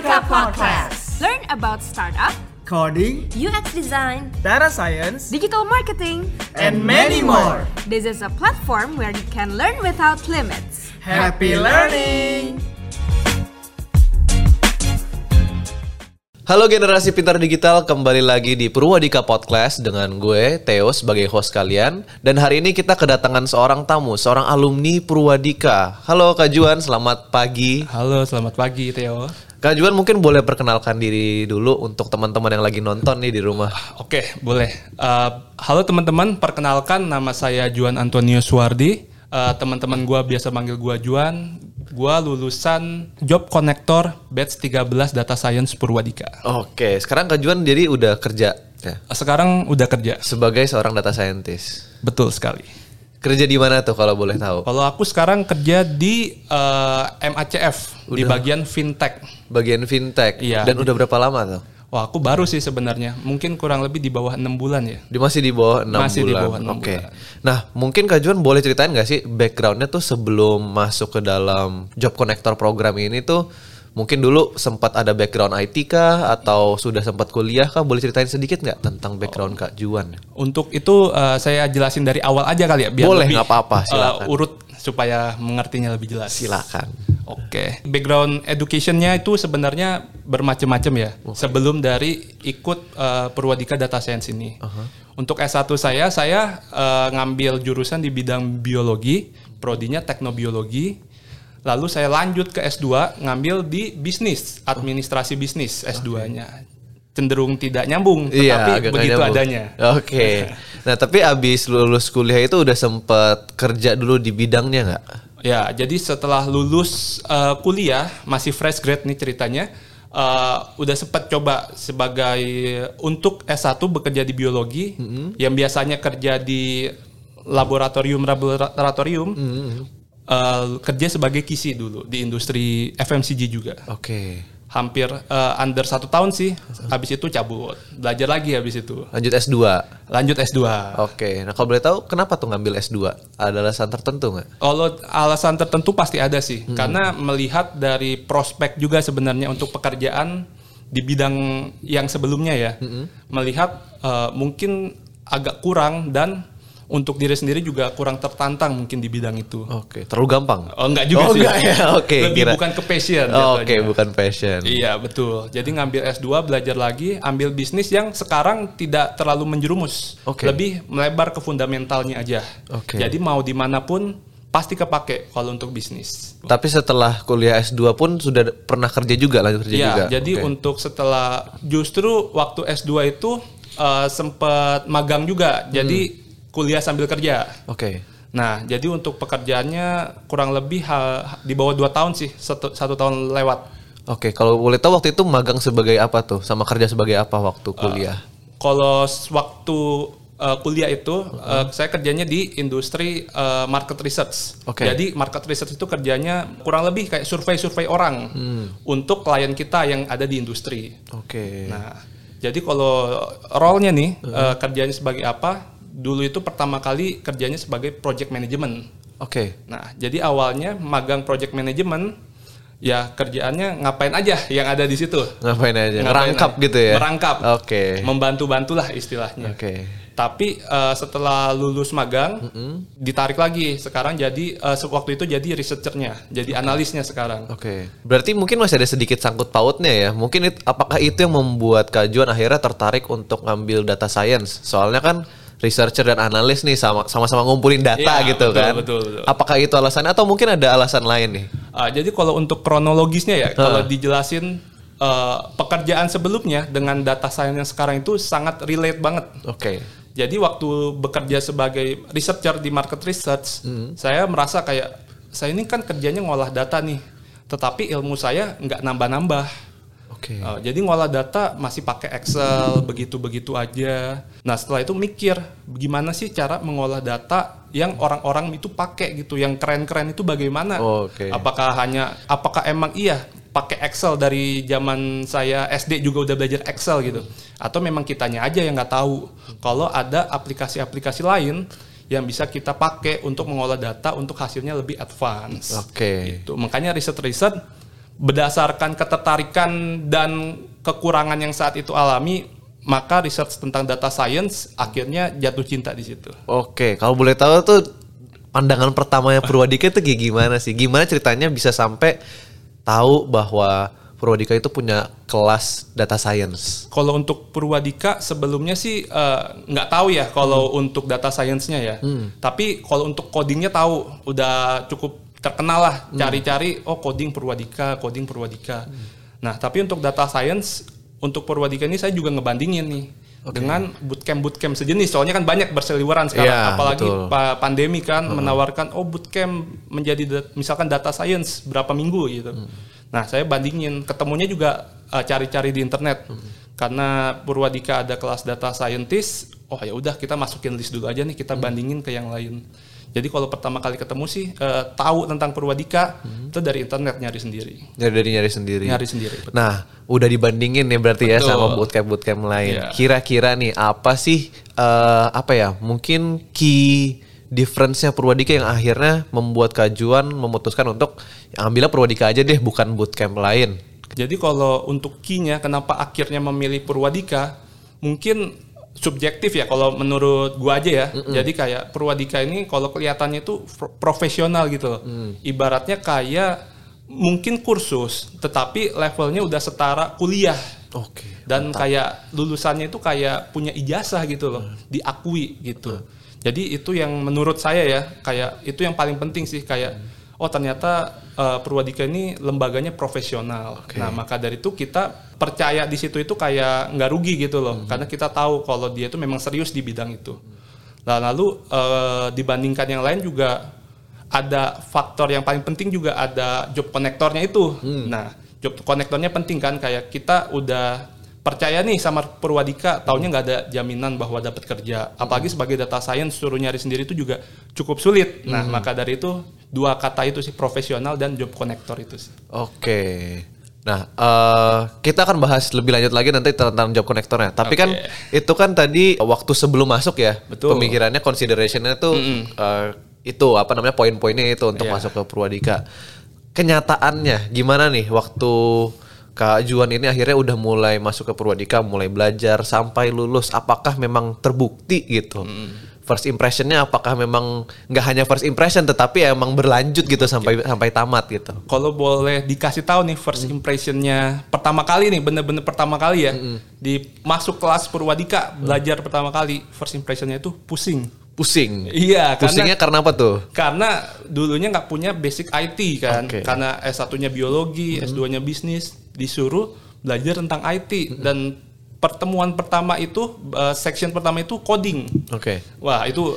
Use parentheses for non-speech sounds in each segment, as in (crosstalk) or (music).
Purwadika Podcast. Learn about startup, coding, UX design, data science, digital marketing. and many more. This is a platform where you can learn without limits. Happy learning! Halo generasi pintar digital, kembali lagi di Purwadika Podcast dengan gue, Theo, sebagai host kalian. Dan hari ini kita kedatangan seorang tamu, seorang alumni Purwadika. Halo Kak Juan, selamat pagi. Halo, selamat pagi Theo. Kak Juan mungkin boleh perkenalkan diri dulu untuk teman-teman yang lagi nonton nih di rumah. Oke, boleh. Uh, halo teman-teman, perkenalkan nama saya Juan Antonio Suwardi. Uh, teman-teman gua biasa manggil gua Juan. Gua lulusan Job Connector batch 13 Data Science Purwadika. Oke, sekarang Kak Juan jadi udah kerja ya, Sekarang udah kerja. sebagai seorang data scientist. Betul sekali. Kerja di mana tuh kalau boleh tahu? Kalau aku sekarang kerja di uh, MACF di bagian fintech. Bagian fintech. Iya. Dan udah berapa lama tuh? Wah, aku baru sih sebenarnya. Mungkin kurang lebih di bawah enam bulan ya. Di masih di bawah 6 Masih di bulan. bawah enam Oke. bulan. Nah, mungkin Kak Juan boleh ceritain nggak sih backgroundnya tuh sebelum masuk ke dalam Job Connector program ini tuh mungkin dulu sempat ada background IT kah atau sudah sempat kuliah kah? Boleh ceritain sedikit nggak tentang background Kak Juan? Untuk itu uh, saya jelasin dari awal aja kali ya biar Boleh, lebih, nggak apa-apa, uh, silakan. urut supaya mengertinya lebih jelas. Silakan. Oke, background educationnya itu sebenarnya bermacam-macam ya. Sebelum dari ikut uh, Purwadika Data Science ini. Untuk S1 saya, saya uh, ngambil jurusan di bidang biologi, prodinya teknobiologi. Lalu saya lanjut ke S2 ngambil di bisnis, administrasi bisnis S2-nya. Cenderung tidak nyambung, tetapi Iya, agak nggak begitu nyambung. adanya. Oke. (laughs) Nah, tapi abis lulus kuliah itu udah sempat kerja dulu di bidangnya nggak? Ya, jadi setelah lulus uh, kuliah, masih fresh grade nih ceritanya, uh, udah sempat coba sebagai untuk S1 bekerja di biologi, yang biasanya kerja di laboratorium laboratorium, uh, kerja sebagai kisi dulu di industri FMCG juga. Oke. Hampir uh, under satu tahun sih, habis itu cabut, belajar lagi habis itu, Lanjut S2. lanjut S2. Oke. Nah, kalau boleh tahu kenapa tuh ngambil S2? Ada alasan tertentu nggak? Kalau alasan tertentu pasti ada sih, karena melihat dari prospek juga sebenarnya untuk pekerjaan di bidang yang sebelumnya ya, melihat eh, mungkin agak kurang dan untuk diri sendiri juga kurang tertantang mungkin di bidang itu. Oke, terlalu gampang. Oh enggak juga Oh, sih. enggak ya? (laughs) Oke, Lebih kira- bukan ke passion. Oh, Oke, jatuhnya. bukan passion. Iya betul. Jadi ngambil S2 belajar lagi, ambil bisnis yang sekarang tidak terlalu menjerumus, Oke. lebih melebar ke fundamentalnya aja. Oke. Jadi mau di mana pun pasti kepake kalau untuk bisnis. Tapi setelah kuliah S2 pun sudah pernah kerja juga, lanjut kerja Iya, juga. jadi Oke. untuk setelah justru waktu S2 itu eh, sempat magang juga. Jadi Hmm. Kuliah sambil kerja. Oke. Nah, jadi untuk pekerjaannya kurang lebih ha- di bawah 2 tahun sih, satu, satu tahun lewat. Oke, kalau boleh tahu waktu itu magang sebagai apa tuh? Sama kerja sebagai apa waktu kuliah? Kalau s- waktu uh, kuliah itu uh, saya kerjanya di industri uh, market research. Oke. Jadi market research itu kerjanya kurang lebih kayak survei-survei orang untuk klien kita yang ada di industri. Oke. Nah, jadi kalau role-nya nih uh, kerjanya sebagai apa? Dulu itu pertama kali kerjanya sebagai project management. Oke. Nah, jadi awalnya magang project management ya kerjaannya ngapain aja yang ada di situ. Ngapain aja? Ngapain Ngerangkap aja. gitu ya? Merangkap. Oke. Membantu-bantulah istilahnya. Oke. Tapi eh, setelah lulus magang, ditarik lagi. Sekarang jadi se- waktu itu jadi researchernya, jadi analisnya sekarang. Oke. Berarti mungkin masih ada sedikit sangkut pautnya ya. Mungkin it- apakah itu yang membuat Kak Juan akhirnya tertarik untuk ngambil data science? Soalnya kan researcher dan analis nih sama sama-sama ngumpulin data Iya, gitu betul, kan. betul, betul. Apakah itu alasannya atau mungkin ada alasan lain nih? Ah, jadi kalau untuk kronologisnya ya, kalau dijelasin eh, pekerjaan sebelumnya dengan data science yang sekarang itu sangat relate banget. Oke. Jadi waktu bekerja sebagai researcher di market research, Hmm. saya merasa kayak saya ini kan kerjanya ngolah data nih, tetapi ilmu saya nggak nambah-nambah. Oke. Uh, jadi ngolah data masih pakai Excel begitu-begitu aja. Nah setelah itu mikir gimana sih cara mengolah data yang orang-orang itu pakai gitu, yang keren-keren itu bagaimana? Oke. Apakah hanya, apakah emang iya pakai Excel dari zaman saya SD juga udah belajar Excel gitu? Atau memang kitanya aja yang nggak tahu kalau ada aplikasi-aplikasi lain yang bisa kita pakai untuk mengolah data untuk hasilnya lebih advance. Oke. Gitu. Makanya riset-riset berdasarkan ketertarikan dan kekurangan yang saat itu alami, maka research tentang data science akhirnya jatuh cinta di situ. Oke, kalau boleh tahu tuh pandangan pertamanya Purwadika itu kayak gimana sih? Gimana ceritanya bisa sampai tahu bahwa Purwadika itu punya kelas data science? Kalau untuk Purwadika sebelumnya sih eh, nggak tahu ya kalau untuk data science-nya ya. Tapi kalau untuk codingnya tahu, udah cukup terkenal lah. Cari-cari, oh coding Purwadika, coding Purwadika. Nah tapi untuk data science, untuk Purwadika ini saya juga ngebandingin nih dengan bootcamp bootcamp sejenis. Soalnya kan banyak berseliweran sekarang, Iya, apalagi betul. pa- pandemi kan menawarkan oh bootcamp menjadi misalkan data science berapa minggu gitu. Nah, saya bandingin ketemunya juga uh, cari-cari di internet. Karena Purwadika ada kelas data scientist, oh ya udah kita masukin list dulu aja nih kita bandingin ke yang lain. Jadi kalau pertama kali ketemu sih uh, tahu tentang Purwadika itu dari internet nyari sendiri. Dari dari nyari sendiri. Nyari sendiri. betul. Nah, udah dibandingin ya berarti ya Betul. sama bootcamp bootcamp lain. Iya. Kira-kira nih apa sih eh, apa ya? Mungkin key difference-nya Purwadika yang akhirnya membuat kajuan memutuskan untuk ya, ambilnya Purwadika aja deh, bukan bootcamp lain. Jadi kalau untuk key-nya kenapa akhirnya memilih Purwadika mungkin subjektif ya kalau menurut gua aja ya. Jadi kayak Purwadika ini kalau kelihatannya itu pro- profesional gitu loh. Ibaratnya kayak mungkin kursus tetapi levelnya udah setara kuliah. Oke. Dan kayak lulusannya itu kayak punya ijazah gitu loh, diakui gitu. Jadi itu yang menurut saya ya, kayak itu yang paling penting sih kayak oh ternyata eh, Purwadika ini lembaganya profesional. Nah, maka dari itu kita percaya di situ itu kayak nggak rugi gitu loh, karena kita tahu kalau dia itu memang serius di bidang itu. Nah, lalu eh, dibandingkan yang lain juga ada faktor yang paling penting juga ada job konektornya itu. Nah, job konektornya penting kan kayak kita udah percaya nih sama Purwadika, taunya nggak ada jaminan bahwa dapat kerja. Apalagi sebagai data science suruh nyari sendiri itu juga cukup sulit. Nah, maka dari itu dua kata itu sih profesional dan job konektor itu sih. Oke. Nah, eh, kita akan bahas lebih lanjut lagi nanti tentang job connectornya. Tapi kan itu kan tadi waktu sebelum masuk ya, Betul. pemikirannya, considerationnya tuh eh, itu apa namanya poin-poinnya itu untuk Iya. masuk ke Purwadika. Kenyataannya gimana nih waktu Kak Juan ini akhirnya udah mulai masuk ke Purwadika, mulai belajar sampai lulus. Apakah memang terbukti gitu? First impressionnya apakah memang nggak hanya first impression tetapi emang berlanjut gitu sampai sampai tamat gitu? Kalau boleh dikasih tahu nih first impressionnya pertama kali nih bener-bener pertama kali ya di masuk kelas Purwadika belajar pertama kali first impressionnya itu pusing. Pusing. Iya, Pusingnya karena apa tuh? karena dulunya nggak punya basic IT kan, Oke. karena S1-nya biologi, S2-nya bisnis, disuruh belajar tentang IT dan pertemuan pertama itu eh, section pertama itu coding. Oke. Wah, itu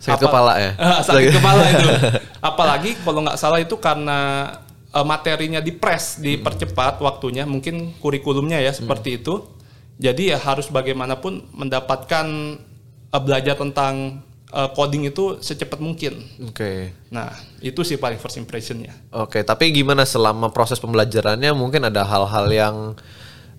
Sakit apa- kepala ya? (laughs) Ah, sakit kepala itu. (laughs) Apalagi kalau nggak salah itu karena eh, materinya dipres, dipercepat waktunya, mungkin kurikulumnya ya seperti itu. Jadi ya harus bagaimanapun mendapatkan eh, belajar tentang coding itu secepat mungkin. Oke. Nah, itu sih paling first impressionnya. Oke, tapi gimana selama proses pembelajarannya mungkin ada hal-hal yang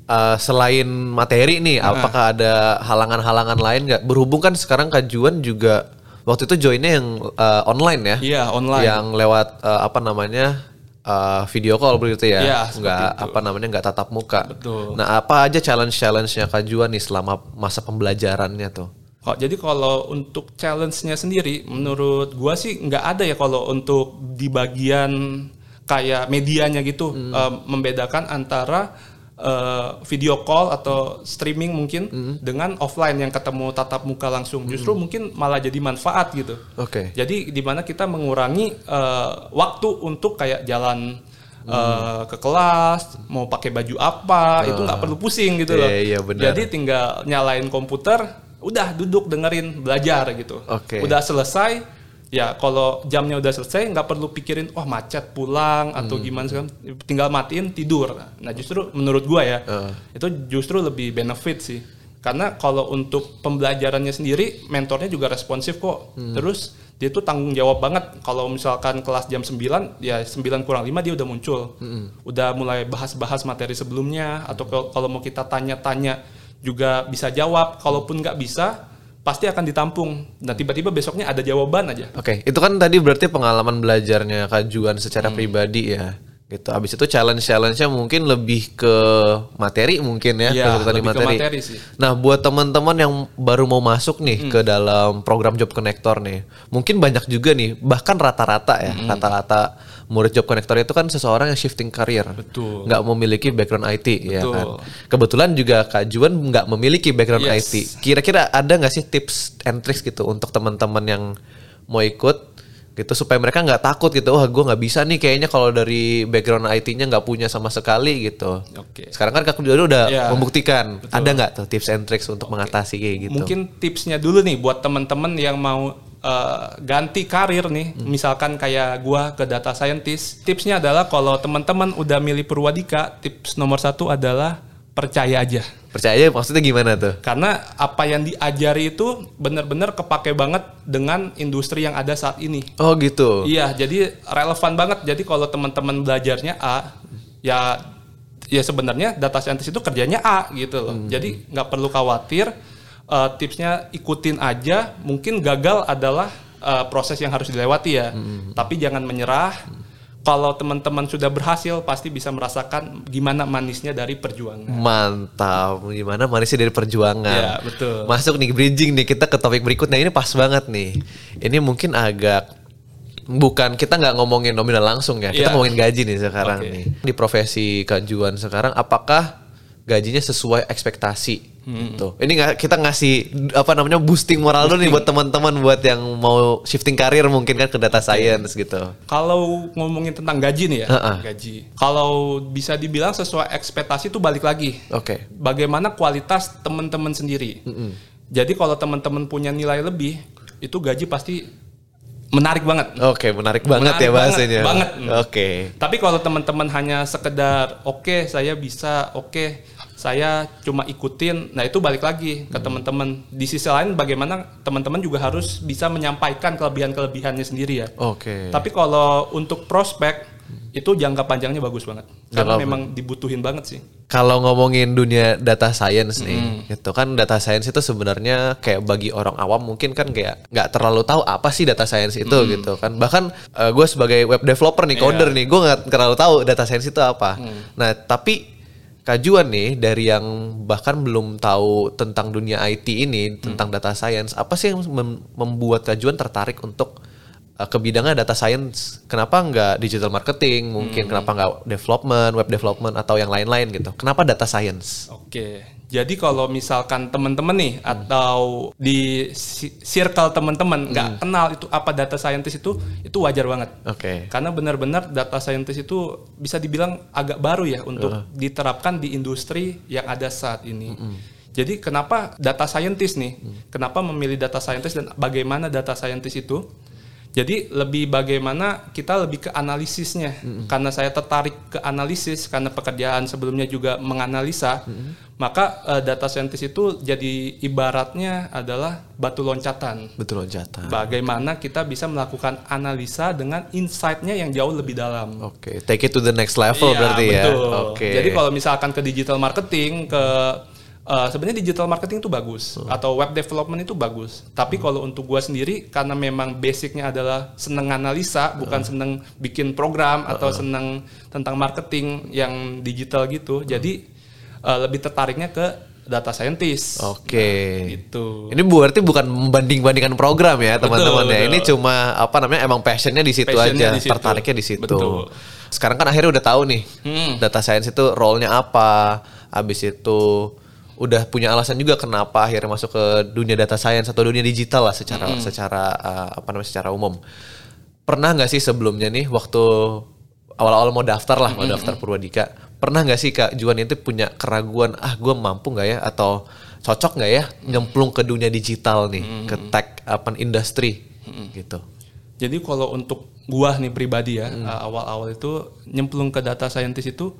uh, selain materi nih, apakah ada halangan-halangan lain nggak? Berhubung kan sekarang kajuan juga waktu itu joinnya yang uh, online ya? Iya, online. Yang lewat uh, apa namanya uh, video call begitu ya? Iya, nggak itu. apa namanya nggak tatap muka. Betul. Nah, apa aja challenge-challenge-nya kajuan nih selama masa pembelajarannya tuh? Kok jadi kalau untuk challenge-nya sendiri, menurut gua sih nggak ada ya kalau untuk di bagian kayak medianya gitu eh, membedakan antara eh, video call atau streaming mungkin dengan offline yang ketemu tatap muka langsung. Justru mungkin malah jadi manfaat gitu. Oke. Jadi di mana kita mengurangi eh, waktu untuk kayak jalan eh, ke kelas, mau pakai baju apa, itu nggak perlu pusing gitu loh. Iya, benar. Jadi tinggal nyalain komputer, udah duduk dengerin belajar gitu. Oke. Udah selesai, ya kalau jamnya udah selesai nggak perlu pikirin, wah macet pulang atau Hmm. gimana segala. Tinggal matiin tidur. Nah justru menurut gua ya, Heeh. itu justru lebih benefit sih. Karena kalau untuk pembelajarannya sendiri, mentornya juga responsif kok. Hmm. Terus dia tuh tanggung jawab banget. Kalau misalkan kelas jam 9, ya 9 kurang 5 dia udah muncul. Hmm. Udah mulai bahas-bahas materi sebelumnya. Atau kalau mau kita tanya-tanya juga bisa jawab. Kalaupun nggak bisa, pasti akan ditampung. Nah tiba-tiba besoknya ada jawaban aja. Oke, itu kan tadi berarti pengalaman belajarnya kajuan secara Hmm. pribadi ya. Gitu. Abis itu challenge-challenge-nya mungkin lebih ke materi mungkin ya, tadi lebih ke materi sih. Nah, buat teman-teman yang baru mau masuk nih Hmm. ke dalam program Job Connector nih, mungkin banyak juga nih, bahkan rata-rata ya, Hmm. rata-rata murid Job Connector itu kan seseorang yang shifting career, Betul. nggak memiliki background IT, ya Betul. kan. Kebetulan juga Kak Juan nggak memiliki background Yes. IT. Kira-kira ada nggak sih tips and tricks gitu untuk teman-teman yang mau ikut? Gitu supaya mereka nggak takut gitu wah gue nggak bisa nih kayaknya kalau dari background IT-nya nggak punya sama sekali gitu Oke. sekarang kan kak Juan udah Ya, membuktikan betul. ada nggak tuh tips and tricks untuk mengatasi kayak gitu Mungkin tipsnya dulu nih buat teman-teman yang mau eh, ganti karir nih, Hmm. misalkan kayak gua ke data scientist. Tipsnya adalah kalau teman-teman udah milih Purwadika, tips nomor satu adalah percaya aja. Percaya maksudnya gimana tuh Karena apa yang diajari itu benar-benar kepake banget dengan industri yang ada saat ini. oh gitu Iya, jadi relevan banget. Jadi kalau teman-teman belajarnya A, ya ya sebenarnya data scientist itu kerjanya A gitu loh. Jadi nggak perlu khawatir. Eh, tipsnya ikutin aja. Mungkin gagal adalah eh, proses yang harus dilewati ya. Tapi jangan menyerah. Kalau teman-teman sudah berhasil, pasti bisa merasakan gimana manisnya dari perjuangan. mantap gimana manisnya dari perjuangan Ya, betul. masuk nih bridging nih kita ke topik berikutnya ini pas banget nih ini mungkin agak bukan kita nggak ngomongin nominal langsung ya kita Iya. ngomongin gaji nih sekarang Oke. nih di profesi kajuan sekarang apakah gajinya sesuai ekspektasi Hmm. gitu ini nggak kita ngasih apa namanya boosting moral dulu nih buat teman-teman buat yang mau shifting karir mungkin kan ke data science gitu Kalau ngomongin tentang gaji nih ya, Heeh. gaji. Kalau bisa dibilang sesuai ekspektasi itu balik lagi. oke bagaimana kualitas teman-teman sendiri. Jadi kalau teman-teman punya nilai lebih, itu gaji pasti menarik banget. oke menarik banget Menarik ya bahasanya banget, banget. oke Tapi kalau teman-teman hanya sekedar oke saya bisa, oke saya cuma ikutin, nah itu balik lagi ke teman-teman. Di sisi lain bagaimana teman-teman juga harus bisa menyampaikan kelebihan-kelebihannya sendiri ya. oke Tapi kalau untuk prospek itu jangka panjangnya bagus banget. Karena Jangka memang dibutuhin banget sih. Kalau ngomongin dunia data science nih, Hmm. gitu kan data science itu sebenarnya kayak bagi orang awam mungkin kan kayak nggak terlalu tahu apa sih data science itu Hmm. gitu kan. Bahkan gue sebagai web developer nih, coder Iya. nih, gue nggak terlalu tahu data science itu apa. Hmm. Nah tapi kajuan nih dari yang bahkan belum tahu tentang dunia IT ini, Hmm. tentang data science, apa sih yang mem- membuat kajuan tertarik untuk uh, ke bidangnya data science? Kenapa nggak digital marketing? Mungkin Hmm. kenapa nggak development, web development atau yang lain-lain gitu? Kenapa data science? Oke, jadi kalau misalkan teman-teman nih atau di circle teman-teman nggak kenal itu apa data scientist itu, itu wajar banget. Oke. Karena benar-benar data scientist itu bisa dibilang agak baru ya untuk diterapkan di industri yang ada saat ini. Jadi kenapa data scientist nih? Kenapa memilih data scientist dan bagaimana data scientist itu? Jadi lebih bagaimana kita lebih ke analisisnya. Karena saya tertarik ke analisis karena pekerjaan sebelumnya juga menganalisa, maka eh, data scientist itu jadi ibaratnya adalah batu loncatan. Betul loncatan. Bagaimana kita bisa melakukan analisa dengan insight-nya yang jauh lebih dalam. Oke, take it to the next level Iya, berarti ya. betul. Oke. Jadi kalau misalkan ke digital marketing, ke eh, sebenarnya digital marketing itu bagus atau web development itu bagus. Tapi kalau untuk gua sendiri karena memang basicnya adalah seneng analisa, bukan seneng bikin program atau seneng tentang marketing yang digital gitu. Jadi eh, lebih tertariknya ke data scientist. Oke. Gitu. Ini berarti bukan membanding-bandingkan program ya teman-teman ya. Ini cuma apa namanya emang passionnya di situ aja, Passionnya di situ. tertariknya di situ. Betul. Sekarang kan akhirnya udah tahu nih Hmm. data science itu role-nya apa. Habis itu udah punya alasan juga kenapa akhirnya masuk ke dunia data science atau dunia digital lah secara Hmm. secara uh, apa namanya secara umum. Pernah nggak sih sebelumnya nih waktu awal-awal mau daftar lah, mau daftar Purwadika, pernah nggak sih Kak Juan itu punya keraguan, ah gue mampu nggak ya? Atau cocok nggak ya nyemplung ke dunia digital nih, ke tech apa industri gitu. Jadi kalau untuk gua nih pribadi ya, uh, awal-awal itu nyemplung ke data scientist itu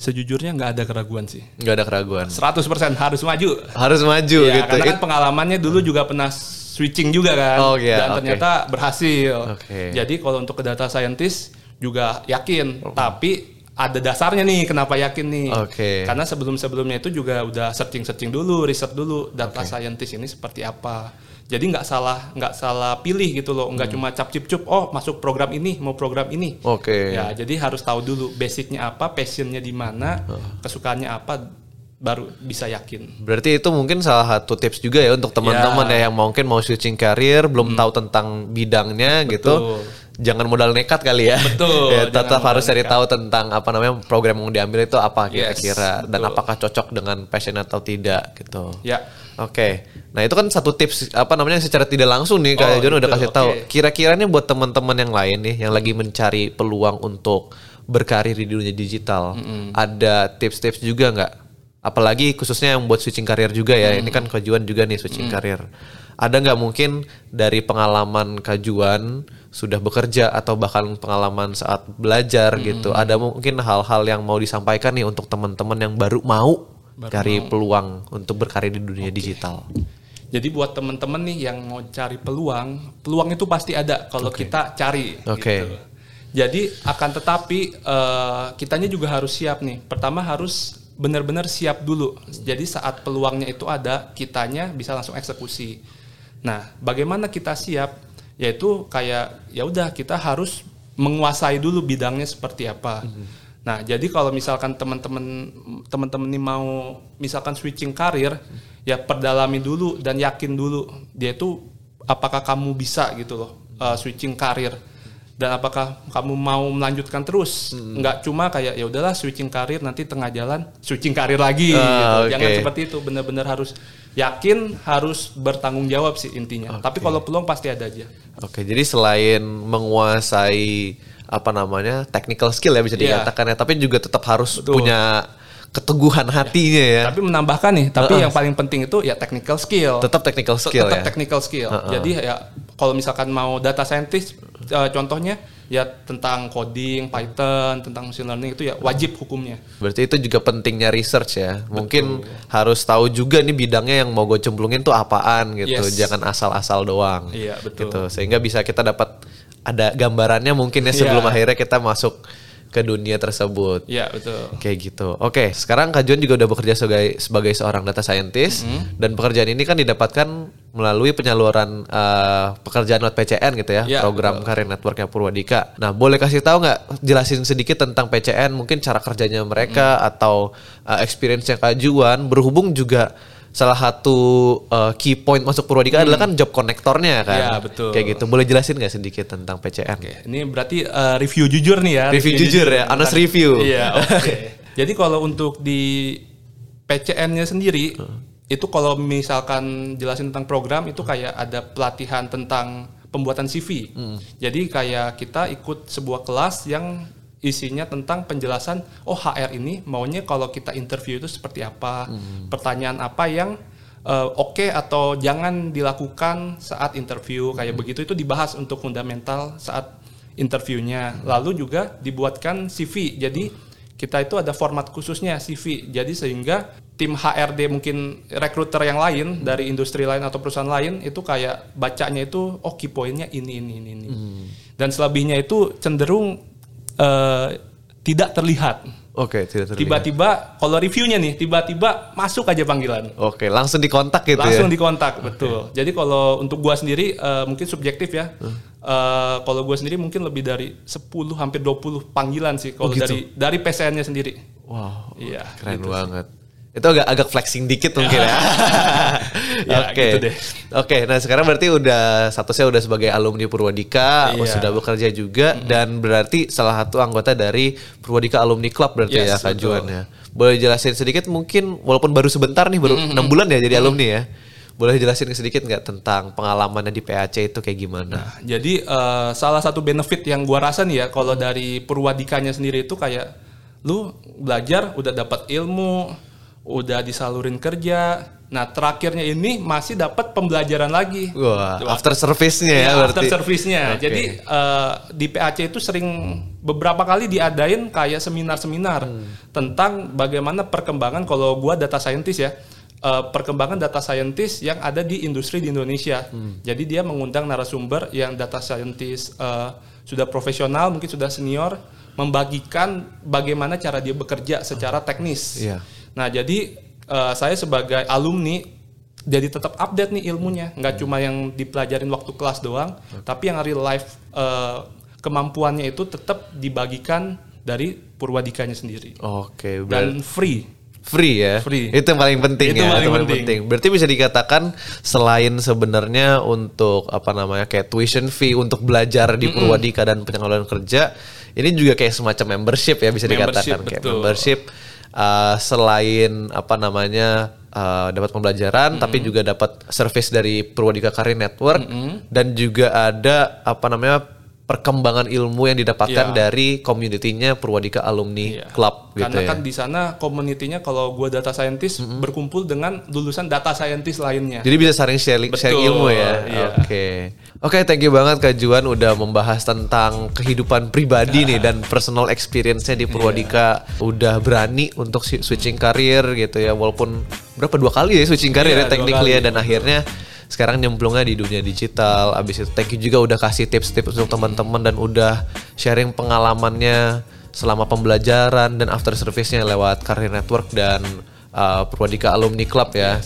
sejujurnya nggak ada keraguan sih. Nggak ada keraguan. 100% harus maju. Harus maju Iya, gitu. karena kan It- pengalamannya dulu juga pernah switching juga kan. Oh, iya, dan oke. ternyata berhasil. Oke. Jadi kalau untuk ke data scientist juga yakin, tapi ada dasarnya nih kenapa yakin nih. Oke. Karena sebelum-sebelumnya itu juga udah searching-searching dulu, riset dulu data scientist ini seperti apa. Jadi nggak salah nggak salah pilih gitu loh, nggak cuma cap cip cup, oh masuk program ini, mau program ini. Oke. Ya, jadi harus tahu dulu basicnya apa, passionnya di mana, kesukaannya apa, baru bisa yakin. Berarti itu mungkin salah satu tips juga ya untuk teman-teman Ya. ya yang mungkin mau switching karir, belum tahu tentang bidangnya gitu. Betul. Jangan modal nekat kali ya. Betul, (laughs) ya, tetap harus cari tahu tentang apa namanya program yang diambil itu apa Yes, kira-kira dan betul. apakah cocok dengan passion atau tidak gitu. Ya. Oke, nah itu kan satu tips apa namanya secara tidak langsung nih kayak Oh, John udah kasih tahu. oke. Kira-kira nih buat teman-teman yang lain nih yang lagi mencari peluang untuk berkarir di dunia digital, ada tips-tips juga nggak? Apalagi khususnya yang buat switching karir juga ya. Ini kan Kajuan juga nih switching karir. Ada nggak mungkin dari pengalaman Kajuan sudah bekerja atau bahkan pengalaman saat belajar gitu, ada mungkin hal-hal yang mau disampaikan nih untuk teman-teman yang baru mau cari peluang untuk berkarir di dunia digital. Jadi buat temen-temen nih yang mau cari peluang, peluang itu pasti ada kalau kita cari. Oke. gitu. Jadi akan tetapi eh, kitanya juga harus siap nih. Pertama harus benar-benar siap dulu. Jadi saat peluangnya itu ada, kitanya bisa langsung eksekusi. Nah, bagaimana kita siap? Yaitu kayak ya udah kita harus menguasai dulu bidangnya seperti apa. Nah, jadi kalau misalkan teman-teman teman-teman ini mau misalkan switching karir, ya perdalami dulu dan yakin dulu dia itu apakah kamu bisa gitu loh uh, switching karir. Dan apakah kamu mau melanjutkan terus? Nggak cuma kayak ya udahlah switching karir nanti tengah jalan switching karir lagi Ah, gitu. jangan oke. seperti itu benar-benar harus yakin harus bertanggung jawab sih intinya. Tapi kalau peluang pasti ada aja. Oke, jadi selain menguasai apa namanya technical skill ya bisa Iya. dikatakan ya, tapi juga tetap harus punya keteguhan hatinya ya. tapi menambahkan nih tapi yang paling penting itu ya technical skill Tetap technical skill tetap ya. technical skill. Jadi ya kalau misalkan mau data scientist eh, contohnya ya tentang coding, Python, tentang machine learning itu ya wajib hukumnya. Berarti itu juga pentingnya research ya. Mungkin harus tahu juga nih bidangnya yang mau gue cemplungin tuh apaan gitu. Yes. Jangan asal-asal doang. Iya, betul. Gitu. Sehingga bisa kita dapat ada gambarannya mungkin ya sebelum Iya. akhirnya kita masuk ke dunia tersebut. Iya, betul. Kayak gitu. Oke, sekarang Kak John juga udah bekerja sebagai sebagai seorang data scientist Mm-hmm. dan pekerjaan ini kan didapatkan melalui penyaluran eh, pekerjaan lewat PCN gitu ya, Iya, program karir networknya Purwadika. Nah, boleh kasih tahu nggak jelasin sedikit tentang PCN, mungkin cara kerjanya mereka Mm-hmm. atau eh, experience-nya Kak Juan berhubung juga salah satu eh, key point masuk Purwadika adalah kan job konektornya kan. Iya, betul. Kayak gitu. Boleh jelasin nggak sedikit tentang PCN? Oke, ini berarti eh, review jujur nih ya. Review jujur ya, honest review. Iya, (laughs) oke. Jadi kalau untuk di PCN-nya sendiri itu kalau misalkan jelasin tentang program itu kayak ada pelatihan tentang pembuatan CV. Jadi kayak kita ikut sebuah kelas yang isinya tentang penjelasan oh HR ini maunya kalau kita interview itu seperti apa, pertanyaan apa yang eh, oke atau jangan dilakukan saat interview kayak begitu itu dibahas untuk fundamental saat interviewnya. Lalu juga dibuatkan CV. Jadi kita itu ada format khususnya CV. Jadi sehingga tim HRD mungkin rekruter yang lain dari industri lain atau perusahaan lain itu kayak bacanya itu oh key point-nya ini ini ini ini. Dan selebihnya itu cenderung eh, tidak terlihat. Oke, tidak terlihat. Tiba-tiba kalau reviewnya nih tiba-tiba masuk aja panggilan. Oke, langsung dikontak gitu Langsung ya. dikontak, betul. Jadi kalau untuk gua sendiri eh, mungkin subjektif ya. Eh, kalau gua sendiri mungkin lebih dari 10 hampir 20 panggilan sih kalau gitu? dari dari PCN-nya sendiri. Wow, Iya, keren gitu sih. Itu agak agak flexing dikit mungkin ya. (laughs) (laughs) Ya, Oke. gitu deh. Oke, nah sekarang berarti udah statusnya udah sebagai alumni Purwadika, Iya. sudah bekerja juga dan berarti salah satu anggota dari Purwadika Alumni Club berarti ya Yes, betul. Juan ya. Boleh jelasin sedikit mungkin walaupun baru sebentar nih baru enam bulan ya jadi alumni ya. Boleh jelasin sedikit nggak tentang pengalamannya di PAC itu kayak gimana? Nah, jadi eh, salah satu benefit yang gua rasa nih ya kalau dari Purwadikanya sendiri itu kayak lu belajar udah dapat ilmu, udah disalurin kerja. Nah, terakhirnya ini masih dapat pembelajaran lagi. Wah, after service-nya ya, Iya, berarti. after service-nya. Oke. Jadi eh, di PAC itu sering beberapa kali diadain kayak seminar-seminar Hmm. tentang bagaimana perkembangan kalau gua data scientist ya. eh, perkembangan data scientist yang ada di industri di Indonesia. Hmm. Jadi dia mengundang narasumber yang data scientist eh, sudah profesional, mungkin sudah senior membagikan bagaimana cara dia bekerja secara teknis. Iya. Nah, jadi eh, saya sebagai alumni jadi tetap update nih ilmunya, nggak Hmm. cuma yang dipelajarin waktu kelas doang, tapi yang real life eh, kemampuannya itu tetap dibagikan dari Purwadikanya sendiri Oke, berarti dan free. free ya. Free. Itu yang paling penting Itu ya. paling itu paling penting. penting. Berarti bisa dikatakan selain sebenarnya untuk apa namanya kayak tuition fee untuk belajar di Purwadika dan penyaluran kerja, ini juga kayak semacam membership ya bisa dikatakan Membership, kayak betul. membership uh, selain apa namanya uh, dapat pembelajaran tapi juga dapat service dari Purwadika Career Network dan juga ada apa namanya perkembangan ilmu yang didapatkan Iya. dari community-nya Purwadika Alumni Iya. Club gitu Karena ya. kan di sana community-nya kalau gua data scientist berkumpul dengan lulusan data scientist lainnya. Jadi bisa saling sharing, sharing Betul, ilmu ya. iya. Oke. Oke, thank you banget Kak Juan udah membahas tentang kehidupan pribadi nih dan personal experience-nya di Purwadika. Udah berani untuk switching karir gitu ya. Walaupun berapa dua kali ya switching karir ya Iya, dua technically ya dan akhirnya sekarang nyemplungnya di dunia digital. Abis itu thank you juga udah kasih tips-tips untuk teman-teman dan udah sharing pengalamannya selama pembelajaran dan after service-nya lewat Career Network dan uh, Purwadika Alumni Club ya.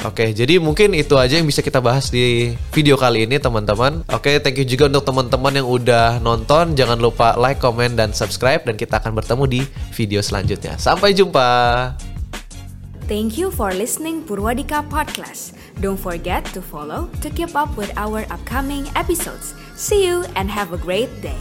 Oke, jadi mungkin itu aja yang bisa kita bahas di video kali ini teman-teman. Oke, thank you juga untuk teman-teman yang udah nonton. Jangan lupa like, comment, dan subscribe. Dan kita akan bertemu di video selanjutnya. Sampai jumpa. Thank you for listening Purwadika Podcast. Don't forget to follow to keep up with our upcoming episodes. See you and have a great day.